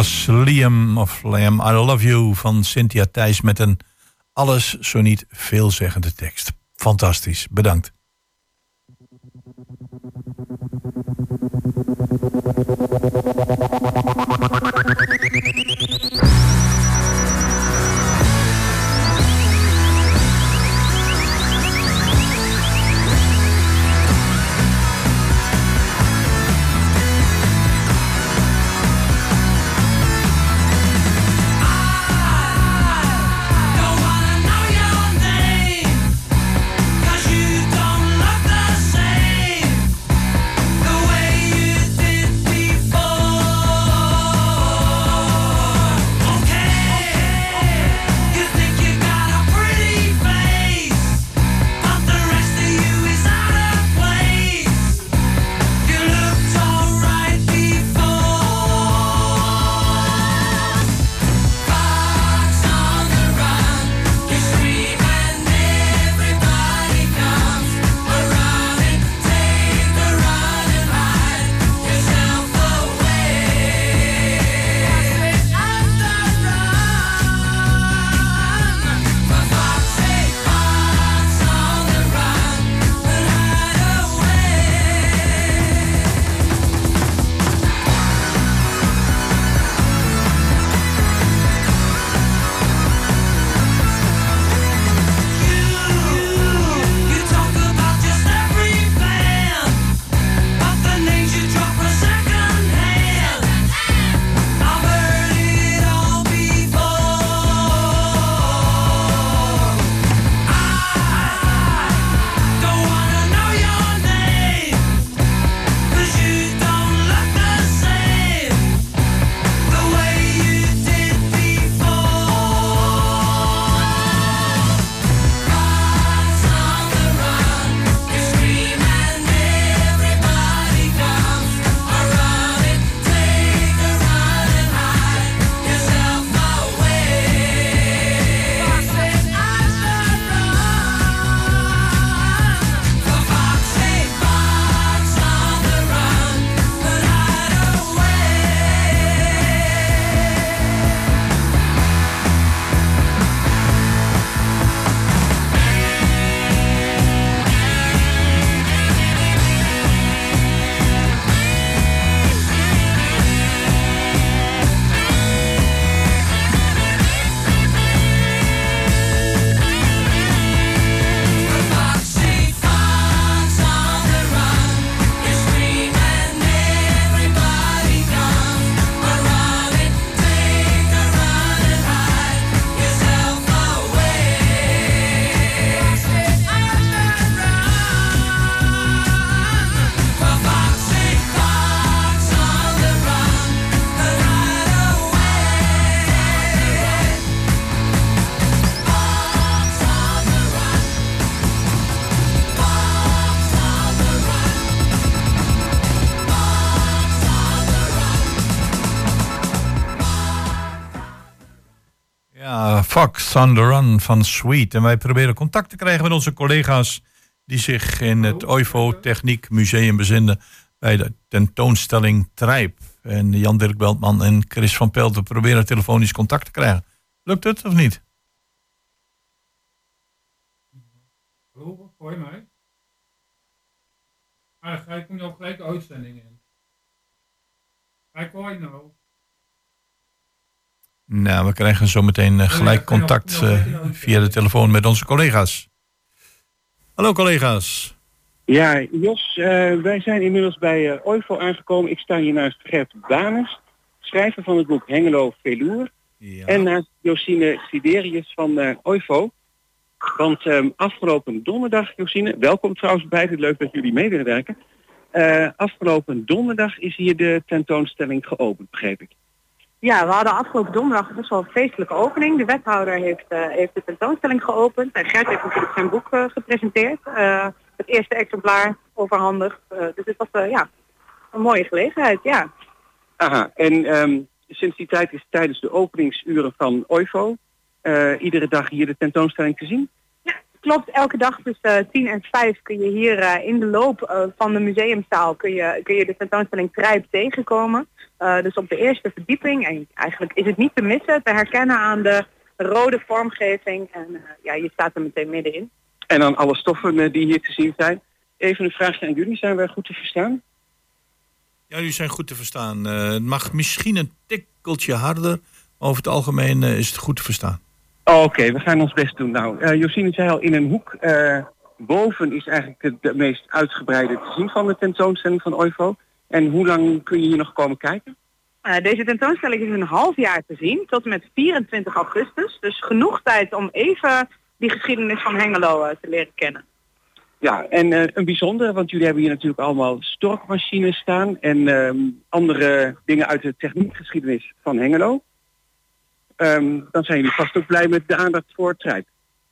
was Liam of Liam I Love You van Cynthia Thijs met een alles zo niet veelzeggende tekst. Fantastisch, bedankt. On the Run van Sweet. En wij proberen contact te krijgen met onze collega's die zich in het OIVO Techniek Museum bezinden bij de tentoonstelling Trijp. En Jan-Dirk Beltman en Chris van Pelten proberen telefonisch contact te krijgen. Lukt het of niet? Hallo, hoor je mij? Ah, ik nu ook gelijk de uitzending in. Kijk, hoor je nou? Nou, we krijgen zo meteen eh, gelijk contact eh, via de telefoon met onze collega's. Hallo collega's. Ja, Jos, eh, wij zijn inmiddels bij eh OIVO aangekomen. Ik sta hier naast Gert Banes, schrijver van het boek Hengelo Velour. En naast Josine Siderius van eh OIVO. Want ehm, afgelopen donderdag, Josine, welkom trouwens beiden, leuk dat jullie mee willen werken. Eh, afgelopen donderdag is hier de tentoonstelling geopend, begreep ik. Ja, we hadden afgelopen donderdag best wel een feestelijke opening. De wethouder heeft, eh, heeft de tentoonstelling geopend. En Gert heeft natuurlijk zijn boek eh, gepresenteerd. Eh, het eerste exemplaar overhandigd. Dus het was ja, een mooie gelegenheid, ja. Aha, en ehm, sinds die tijd is tijdens de openingsuren van OIVO iedere dag hier de tentoonstelling te zien? Klopt, elke dag tussen 10 en 5 kun je hier in de loop van de museumzaal kun je, kun je de tentoonstelling Trijp tegenkomen. Eh, dus op de eerste verdieping. En eigenlijk is het niet te missen, te herkennen aan de rode vormgeving. En eh, ja, je staat er meteen middenin. En dan alle stoffen eh, die hier te zien zijn. Even een vraagje aan jullie. Zijn wij goed te verstaan? Ja, jullie zijn goed te verstaan. Eh, het mag misschien een tikkeltje harder. maar Over het algemeen is het goed te verstaan. Oh, Oké, we gaan ons best doen. Nou, eh Josine zei al in een hoek. eh, boven is eigenlijk de, de meest uitgebreide te zien van de tentoonstelling van OIVO. En hoe lang kun je hier nog komen kijken? Eh, deze tentoonstelling is een half jaar te zien, tot en met 24 augustus. Dus genoeg tijd om even die geschiedenis van Hengelo eh, te leren kennen. Ja, en eh, een bijzondere, want jullie hebben hier natuurlijk allemaal storkmachines staan en ehm, andere dingen uit de techniekgeschiedenis van Hengelo. Ehm, dan zijn jullie vast ook blij met de aandacht voor het trijp.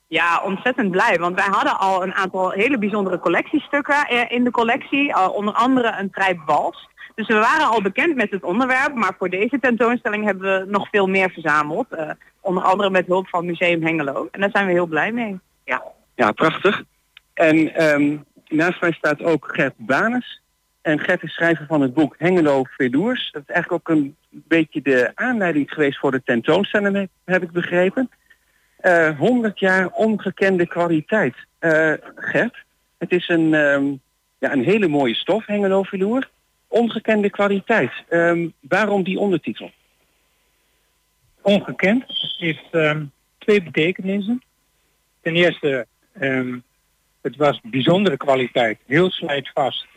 Ja, ontzettend blij, want wij hadden al een aantal hele bijzondere collectiestukken eh, in de collectie. eh, onder andere een trijpwals. Dus we waren al bekend met het onderwerp, maar voor deze tentoonstelling hebben we nog veel meer verzameld. eh, onder andere met hulp van Museum Hengelo. En daar zijn we heel blij mee. Ja. Ja, prachtig. En ehm, naast mij staat ook Gert Banes. En Gert is schrijver van het boek Hengelo Velours. Dat is eigenlijk ook een beetje de aanleiding geweest voor de tentoonstelling, heb ik begrepen. Eh 100 jaar ongekende kwaliteit. Eh, Gert, het is een, ehm, ja, een hele mooie stof, Hengelo Velour. Ongekende kwaliteit. Ehm, waarom die ondertitel? ongekend heeft ehm, twee betekenissen. Ten eerste, het was bijzondere kwaliteit, heel slijtvast,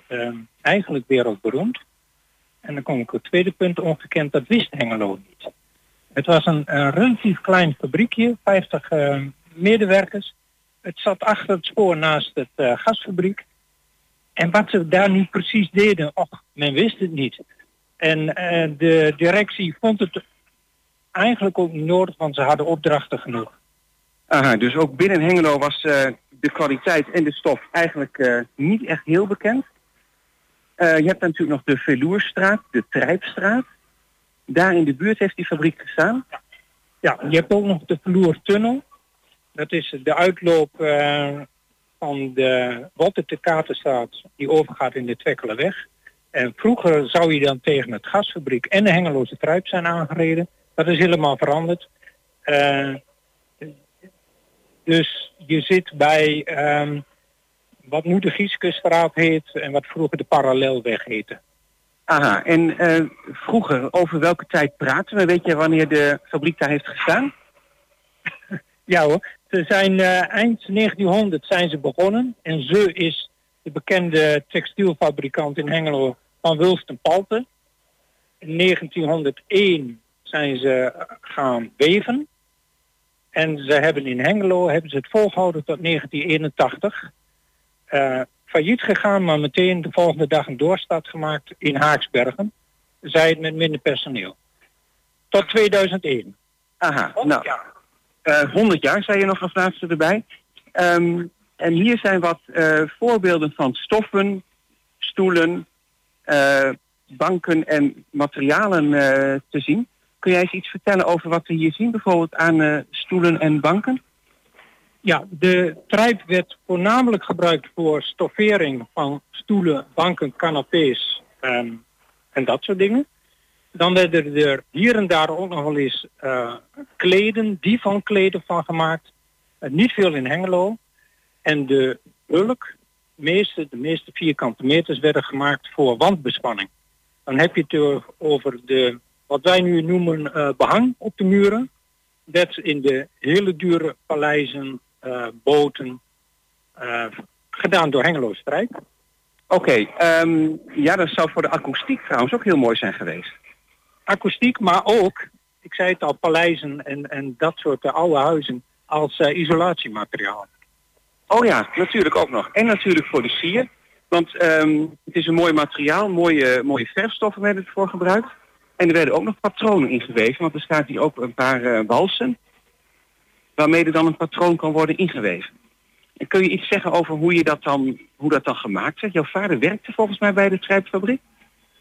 eigenlijk wereldberoemd. En dan kom ik op het tweede punt, ongekend, dat wist Hengelo niet. Het was een, relatief klein fabriekje, 50 ehm, medewerkers. Het zat achter het spoor naast het eh, gasfabriek. En wat ze daar nu precies deden, och, men wist het niet. En eh, de directie vond het eigenlijk ook niet nodig, want ze hadden opdrachten genoeg. Aha, dus ook binnen Hengelo was eh, de kwaliteit en de stof eigenlijk eh, niet echt heel bekend. Eh, je hebt natuurlijk nog de Velourstraat, de Trijpstraat. Daar in de buurt heeft die fabriek gestaan. Ja, je hebt ook nog de Vloertunnel. Dat is de uitloop eh, van de Walter de Katerstraat die overgaat in de Twekkelenweg. En vroeger zou je dan tegen het gasfabriek en de Hengeloze Trijp zijn aangereden. Dat is helemaal veranderd. Eh, dus je zit bij ehm, wat nu de Gieskestraat heet en wat vroeger de Parallelweg heette. Aha, en eh, vroeger, over welke tijd praten we? Weet je wanneer de fabriek daar heeft gestaan? Ja hoor, ze zijn eh, eind 1900 zijn ze begonnen. En ze is de bekende textielfabrikant in Hengelo van Wulsten Palte. In 1901 zijn ze gaan weven. En ze hebben in Hengelo hebben ze het volgehouden tot 1981. Eh, failliet gegaan, maar meteen de volgende dag een doorstart gemaakt in Haaksbergen. Zij het met minder personeel. Tot 2001. Aha, nou, eh 100 jaar zei je nog als laatste erbij. Ehm, en hier zijn wat eh, voorbeelden van stoffen, stoelen, eh, banken en materialen eh, te zien. Kun jij eens iets vertellen over wat we hier zien, bijvoorbeeld aan eh, stoelen en banken? Ja, de trijp werd voornamelijk gebruikt voor stoffering van stoelen, banken, canapés ehm, en dat soort dingen. Dan werden er hier en daar ook nog wel eens eh, kleden, die van kleden van gemaakt. Eh, niet veel in Hengelo. En de bulk, de meeste vierkante meters werden gemaakt voor wandbespanning. Dan heb je het er over de, wat wij nu noemen eh, behang op de muren. Dat in de hele dure paleizen, boten, eh, gedaan door Hengelo Strijk. Oké, ehm, ja, dat zou voor de akoestiek trouwens ook heel mooi zijn geweest. Akoestiek, maar ook, ik zei het al, paleizen en, en dat soort eh, oude huizen als eh, isolatiemateriaal. Oh ja, natuurlijk ook nog. En natuurlijk voor de sier. Want ehm, het is een mooi materiaal, mooie, mooie verfstoffen werden ervoor gebruikt. En er werden ook nog patronen ingeweven, want er staat hier ook een paar eh, walsen. Waarmee er dan een patroon kan worden ingeweven. En kun je iets zeggen over hoe, je dat, dan, hoe dat dan gemaakt werd? Jouw vader werkte volgens mij bij de trijpfabriek.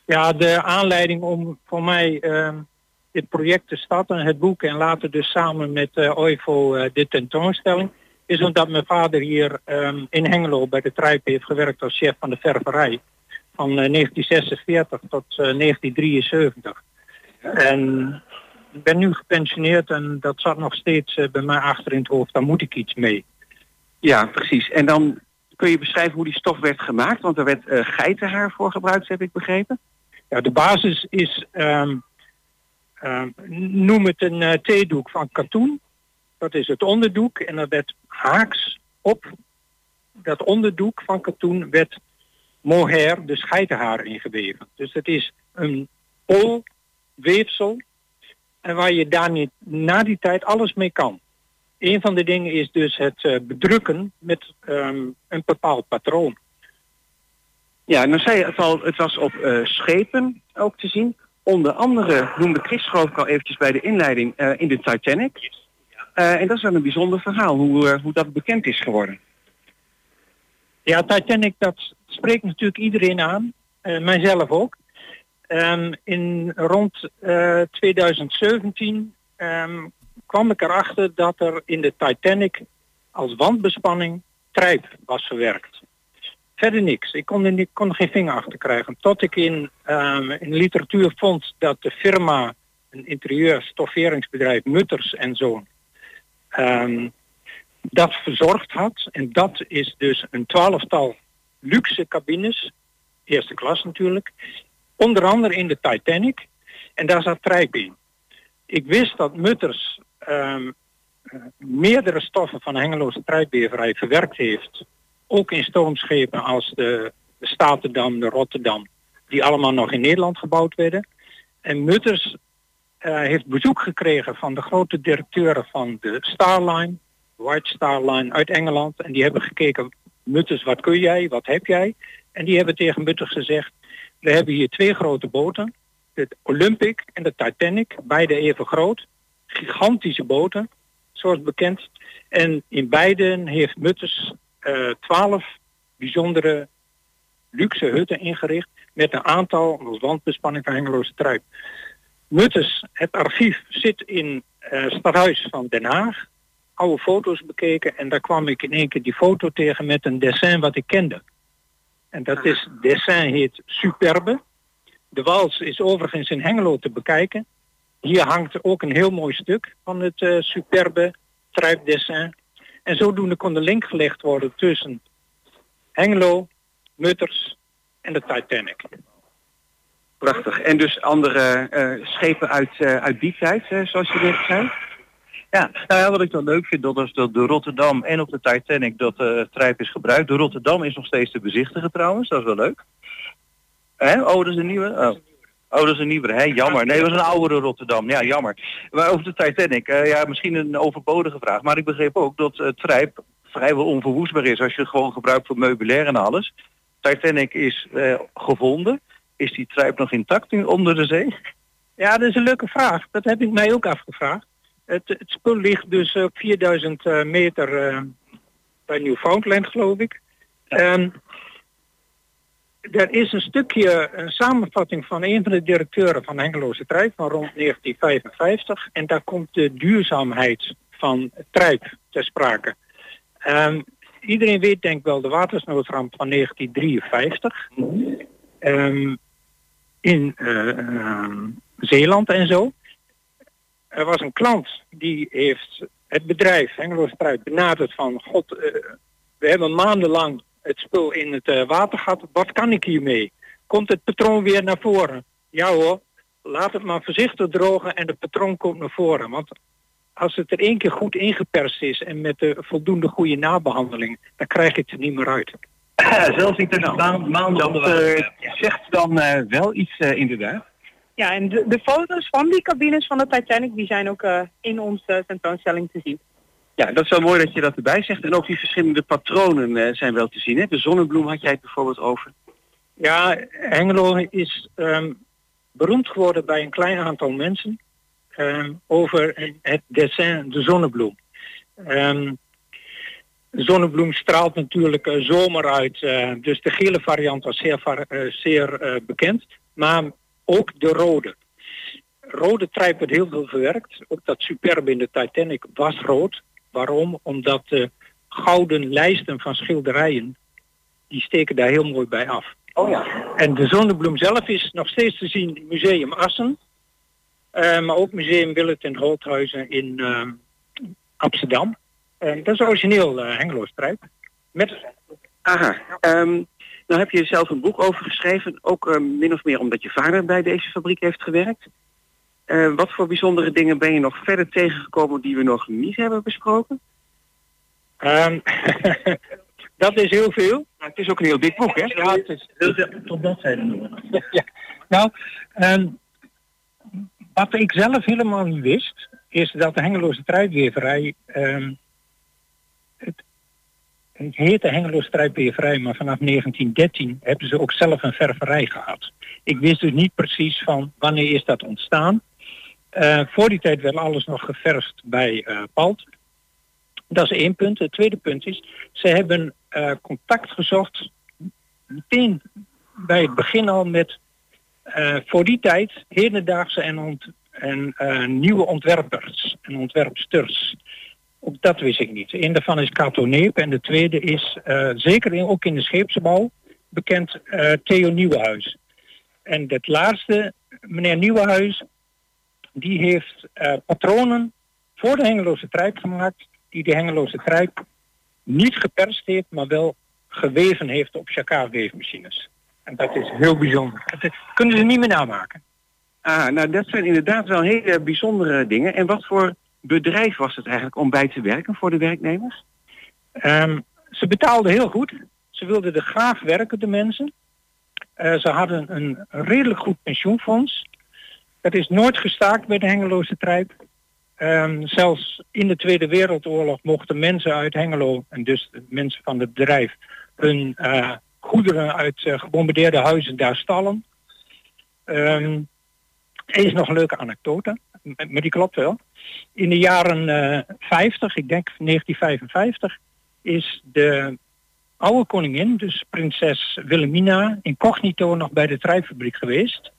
Ja, de aanleiding om voor mij ehm, dit project te starten, het boek en later dus samen met eh OIVO eh, de tentoonstelling, is omdat mijn vader hier ehm, in Hengelo bij de Trijp heeft gewerkt als chef van de ververij van eh, 1946 tot eh, 1973. En ik ben nu gepensioneerd en dat zat nog steeds eh, bij mij achter in het hoofd. Daar moet ik iets mee. Ja, precies. En dan kun je beschrijven hoe die stof werd gemaakt, want er werd eh, geitenhaar voor gebruikt, heb ik begrepen. Ja, de basis is, ehm, ehm, noem het een eh, theedoek van katoen. Dat is het onderdoek en dat werd haaks op dat onderdoek van katoen werd mohair, dus geitenhaar ingeweven. Dus het is een pol weefsel en waar je daar niet, na die tijd alles mee kan. Een van de dingen is dus het eh, bedrukken met ehm, een bepaald patroon. Ja, dan zei je het al, het was op eh, schepen ook te zien. Onder andere noemde Chris geloof ik al eventjes bij de inleiding eh, in de Titanic. En dat is wel een bijzonder verhaal, hoe, hoe dat bekend is geworden. Ja, Titanic, dat spreekt natuurlijk iedereen aan. mijzelf ook. Ehm, in rond eh, 2017 ehm, kwam ik erachter dat er in de Titanic als wandbespanning trijp was verwerkt. Verder niks. Ik kon er, niet, kon geen vinger achter krijgen. Tot ik in, ehm, in literatuur vond dat de firma, een interieur stofferingsbedrijf Mutters en Zoon, dat verzorgd had. En dat is dus een twaalftal luxe cabines, eerste klas natuurlijk, onder andere in de Titanic. En daar zat trijp. Ik wist dat Mutters ehm, eh, meerdere stoffen van Hengeloze trijpbeverij verwerkt heeft. Ook in stoomschepen als de, de Statendam, de Rotterdam, die allemaal nog in Nederland gebouwd werden. En Mutters eh, heeft bezoek gekregen van de grote directeuren van de Starline, White Star Line uit Engeland. En die hebben gekeken, Mutters, wat kun jij, wat heb jij? En die hebben tegen Mutters gezegd, we hebben hier twee grote boten. De Olympic en de Titanic, beide even groot. Gigantische boten, zoals bekend. En in beide heeft Mutters eh, twaalf bijzondere luxe hutten ingericht met een aantal als wandbespanning van Hengeloze Truip. Mutters, het archief zit in eh stadhuis van Den Haag. Oude foto's bekeken en daar kwam ik in één keer die foto tegen met een dessin wat ik kende. En dat is, dessin heet Superbe. De wals is overigens in Hengelo te bekijken. Hier hangt ook een heel mooi stuk van het eh, Superbe truipdessin. En zodoende kon de link gelegd worden tussen Hengelo, Mutters en de Titanic. Prachtig. En dus andere eh, schepen uit, eh, uit die tijd, zoals je net zei? Ja, nou ja, wat ik dan leuk vind, dat is dat de Rotterdam en op de Titanic dat eh trijp is gebruikt. De Rotterdam is nog steeds te bezichtigen trouwens, dat is wel leuk. Hè? Oh, dat is een nieuwe? Oh. Oh, dat is een nieuwe, hè? Jammer. Nee, dat was een oudere Rotterdam. Ja, jammer. Maar over de Titanic, eh, ja, misschien een overbodige vraag. Maar ik begreep ook dat het trijp vrijwel onverwoestbaar is als je het gewoon gebruikt voor meubilair en alles. Titanic is eh, gevonden. Is die trijp nog intact nu onder de zee? Ja, dat is een leuke vraag. Dat heb ik mij ook afgevraagd. Het, het spul ligt dus op 4000 eh, meter eh, bij Newfoundland, geloof ik. En er is een stukje, een samenvatting van een van de directeuren van Hengeloze Trijp van rond 1955. En daar komt de duurzaamheid van Trijp ter sprake. Ehm, iedereen weet denk ik wel de watersnoodramp van 1953. Ehm, in eh, ehm, Zeeland en zo. Er was een klant die heeft het bedrijf Hengeloze Trijp benaderd van god, eh, we hebben maandenlang het spul in het eh, water gehad. Wat kan ik hiermee? Komt het patroon weer naar voren? Ja hoor, laat het maar voorzichtig drogen en het patroon komt naar voren. Want als het er één keer goed ingeperst is en met de voldoende goede nabehandeling, dan krijg je het er niet meer uit. Zelfs niet tussen maanden. Dat eh, zegt dan eh, wel iets eh, inderdaad. Ja, en de, de foto's van die cabines van de Titanic, die zijn ook eh, in onze tentoonstelling te zien. Ja, dat is wel mooi dat je dat erbij zegt. En ook die verschillende patronen eh, zijn wel te zien. Hè? De zonnebloem had jij het bijvoorbeeld over. Ja, Hengelo is ehm, beroemd geworden bij een klein aantal mensen ehm, over het dessin de zonnebloem. Ehm, de zonnebloem straalt natuurlijk eh, zomer uit, eh, dus de gele variant was zeer, eh, zeer eh, bekend, maar ook de rode. Rode trijp wordt heel veel verwerkt, ook dat superbe in de Titanic was rood. Waarom? Omdat de gouden lijsten van schilderijen, die steken daar heel mooi bij af. Oh ja. En de zonnebloem zelf is nog steeds te zien in Museum Assen. Eh, maar ook Museum Willet en Holthuizen in eh, Amsterdam. En dat is origineel uh, Hengelo-strijp. Met... Aha. Ehm, nou heb je zelf een boek over geschreven, ook eh, min of meer omdat je vader bij deze fabriek heeft gewerkt. Eh, wat voor bijzondere dingen ben je nog verder tegengekomen die we nog niet hebben besproken? Ehm, dat is heel veel. het is ook een heel dik boek, hè? Ja, het is tot bladzijde noemen. ja. Nou, ehm, wat ik zelf helemaal niet wist, is dat de Hengeloze Truitweverij... ehm het, het heette Hengeloze Truitweverij, maar vanaf 1913 hebben ze ook zelf een ververij gehad. Ik wist dus niet precies van wanneer is dat ontstaan. Eh, voor die tijd werd alles nog geverfd bij eh Palt. Dat is één punt. Het tweede punt is, ze hebben eh, contact gezocht meteen bij het begin al met voor die tijd hedendaagse en, en nieuwe ontwerpers en ontwerpsters. Ook dat wist ik niet. Een daarvan is Kato Neep en de tweede is eh, zeker in, ook in de scheepsbouw bekend eh, Theo Nieuwenhuis. En het laatste, meneer Nieuwenhuis, die heeft eh, patronen voor de Hengeloze Trijp gemaakt, die de Hengeloze Trijp niet geperst heeft, maar wel geweven heeft op jacquard-weefmachines. En dat is heel bijzonder. Dat kunnen ze niet meer namaken. Ah, nou dat zijn inderdaad wel hele bijzondere dingen. En wat voor bedrijf was het eigenlijk om bij te werken voor de werknemers? Ehm, ze betaalden heel goed. Ze wilden er graag werken, de mensen. Eh, ze hadden een redelijk goed pensioenfonds. Dat is nooit gestaakt bij de Hengeloze Trijp. Ehm, zelfs in de Tweede Wereldoorlog mochten mensen uit Hengelo, en dus mensen van het bedrijf, hun eh, goederen uit eh, gebombardeerde huizen daar stallen. Ehm, er is nog een leuke anekdote, maar die klopt wel. In de jaren eh 50, ik denk 1955, is de oude koningin, dus prinses Wilhelmina, incognito nog bij de trijpfabriek geweest.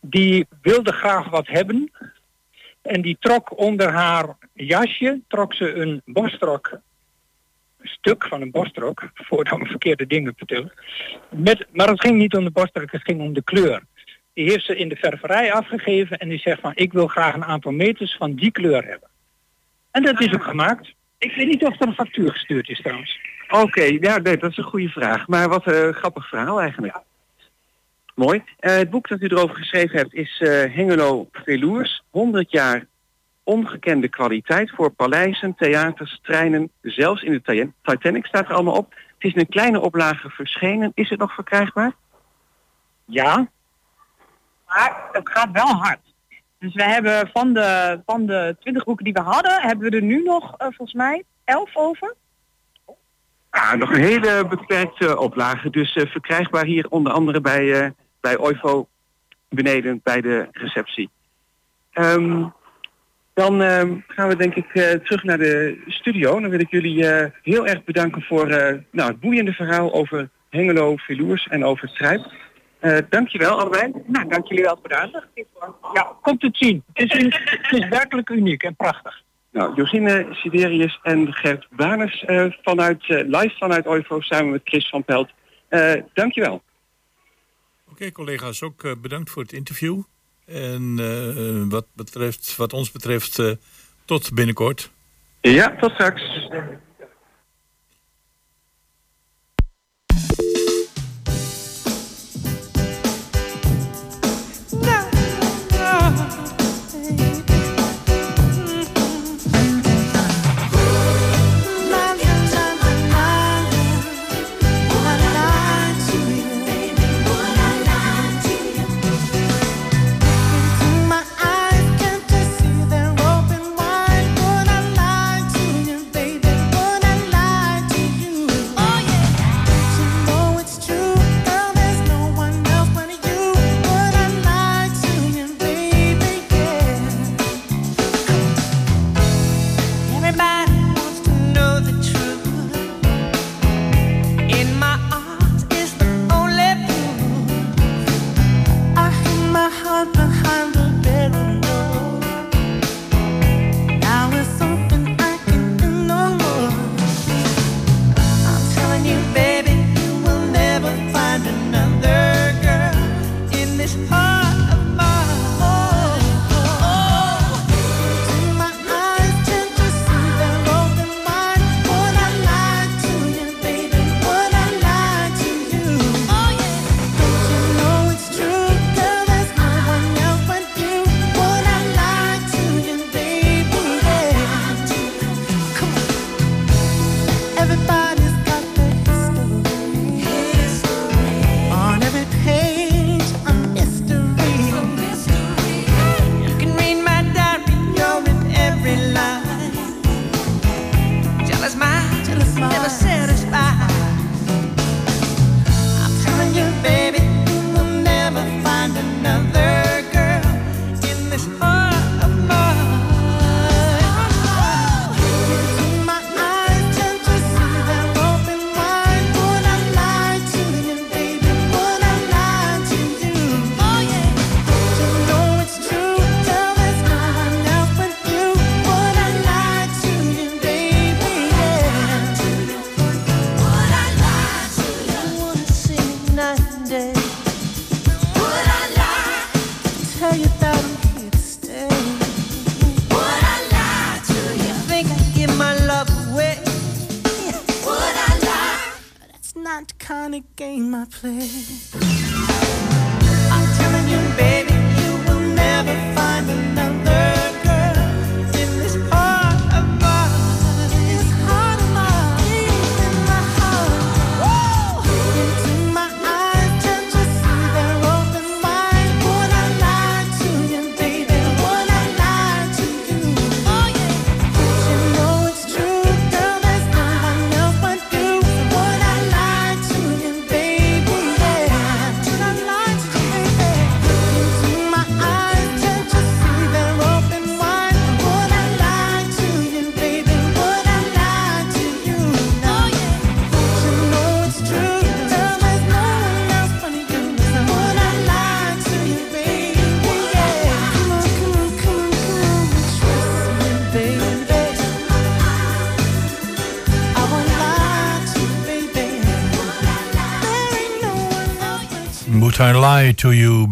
Die wilde graag wat hebben. En die trok onder haar jasje, trok ze een borstrok, stuk van een borstrok, voordat we verkeerde dingen vertellen. Met, maar het ging niet om de borstrok, het ging om de kleur. Die heeft ze in de ververij afgegeven en die zegt van ik wil graag een aantal meters van die kleur hebben. En dat is ook gemaakt. Ik weet niet of er een factuur gestuurd is trouwens. Oké, ja, nee, dat is een goede vraag. Maar wat een grappig verhaal eigenlijk. Mooi. Eh, het boek dat u erover geschreven hebt is eh, Hengelo Velours. 100 jaar ongekende kwaliteit voor paleizen, theaters, treinen. Zelfs in de Ti- Titanic staat er allemaal op. Het is in een kleine oplage verschenen. Is het nog verkrijgbaar? Ja. Maar het gaat wel hard. Dus we hebben van de, van de 20 boeken die we hadden, hebben we er nu nog eh, volgens mij 11 over. Nog een hele beperkte oplage. Dus eh, verkrijgbaar hier onder andere bij, eh bij OIVO beneden bij de receptie. Ehm, dan ehm, gaan we denk ik terug naar de studio. Dan wil ik jullie heel erg bedanken voor nou, het boeiende verhaal over Hengelo, Veloers en over Strijp. Eh dankjewel allebei. Nou, dank jullie wel voor de aandacht. Ja, komt het zien. Het is, het is werkelijk uniek en prachtig. Nou, Josine Siderius en Gert Baners eh, vanuit, eh, live vanuit OIVO samen met Chris van Pelt. Eh dankjewel. Oké, collega's, ook bedankt voor het interview. En eh, wat, betreft, wat ons betreft, eh, tot binnenkort. Ja, tot straks.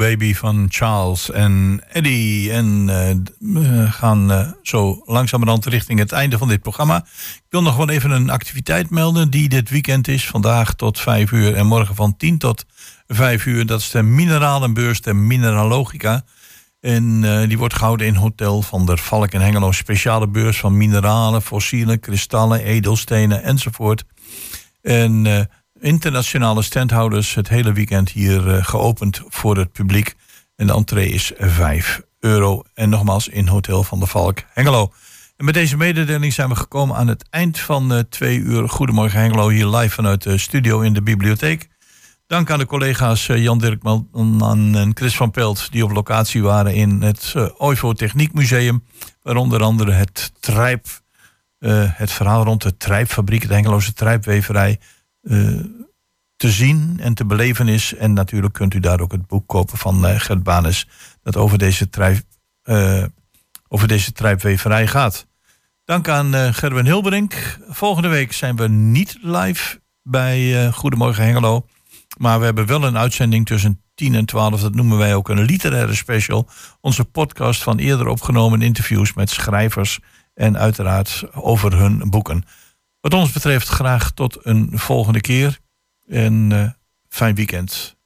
Baby van Charles en Eddie. En eh, we gaan eh, zo langzamerhand richting het einde van dit programma. Ik wil nog wel even een activiteit melden die dit weekend is. Vandaag tot 5 uur en morgen van 10 tot 5 uur. Dat is de mineralenbeurs, de Mineralogica. En eh, die wordt gehouden in Hotel van der Valk in Hengelo. Speciale beurs van mineralen, fossielen, kristallen, edelstenen enzovoort. En internationale standhouders het hele weekend hier eh, geopend voor het publiek. En de entree is 5 euro. En nogmaals in Hotel van der Valk Hengelo. En met deze mededeling zijn we gekomen aan het eind van eh, twee uur. Goedemorgen Hengelo, hier live vanuit de studio in de bibliotheek. Dank aan de collega's eh, Jan Dirkman en Chris van Pelt... die op locatie waren in het OIVO Techniekmuseum. Waar onder andere het Trijp, het verhaal rond de Trijpfabriek... de Hengeloze Trijpweverij, te zien en te beleven is. En natuurlijk kunt u daar ook het boek kopen van eh, Gert Banes... dat over deze, trijp, eh, over deze gaat. Dank aan eh, Gerwin Hilberink. Volgende week zijn we niet live bij eh, Goedemorgen Hengelo... Maar we hebben wel een uitzending tussen 10 en 12. Dat noemen wij ook een literaire special. Onze podcast van eerder opgenomen interviews met schrijvers. En uiteraard over hun boeken. Wat ons betreft graag tot een volgende keer en eh, fijn weekend.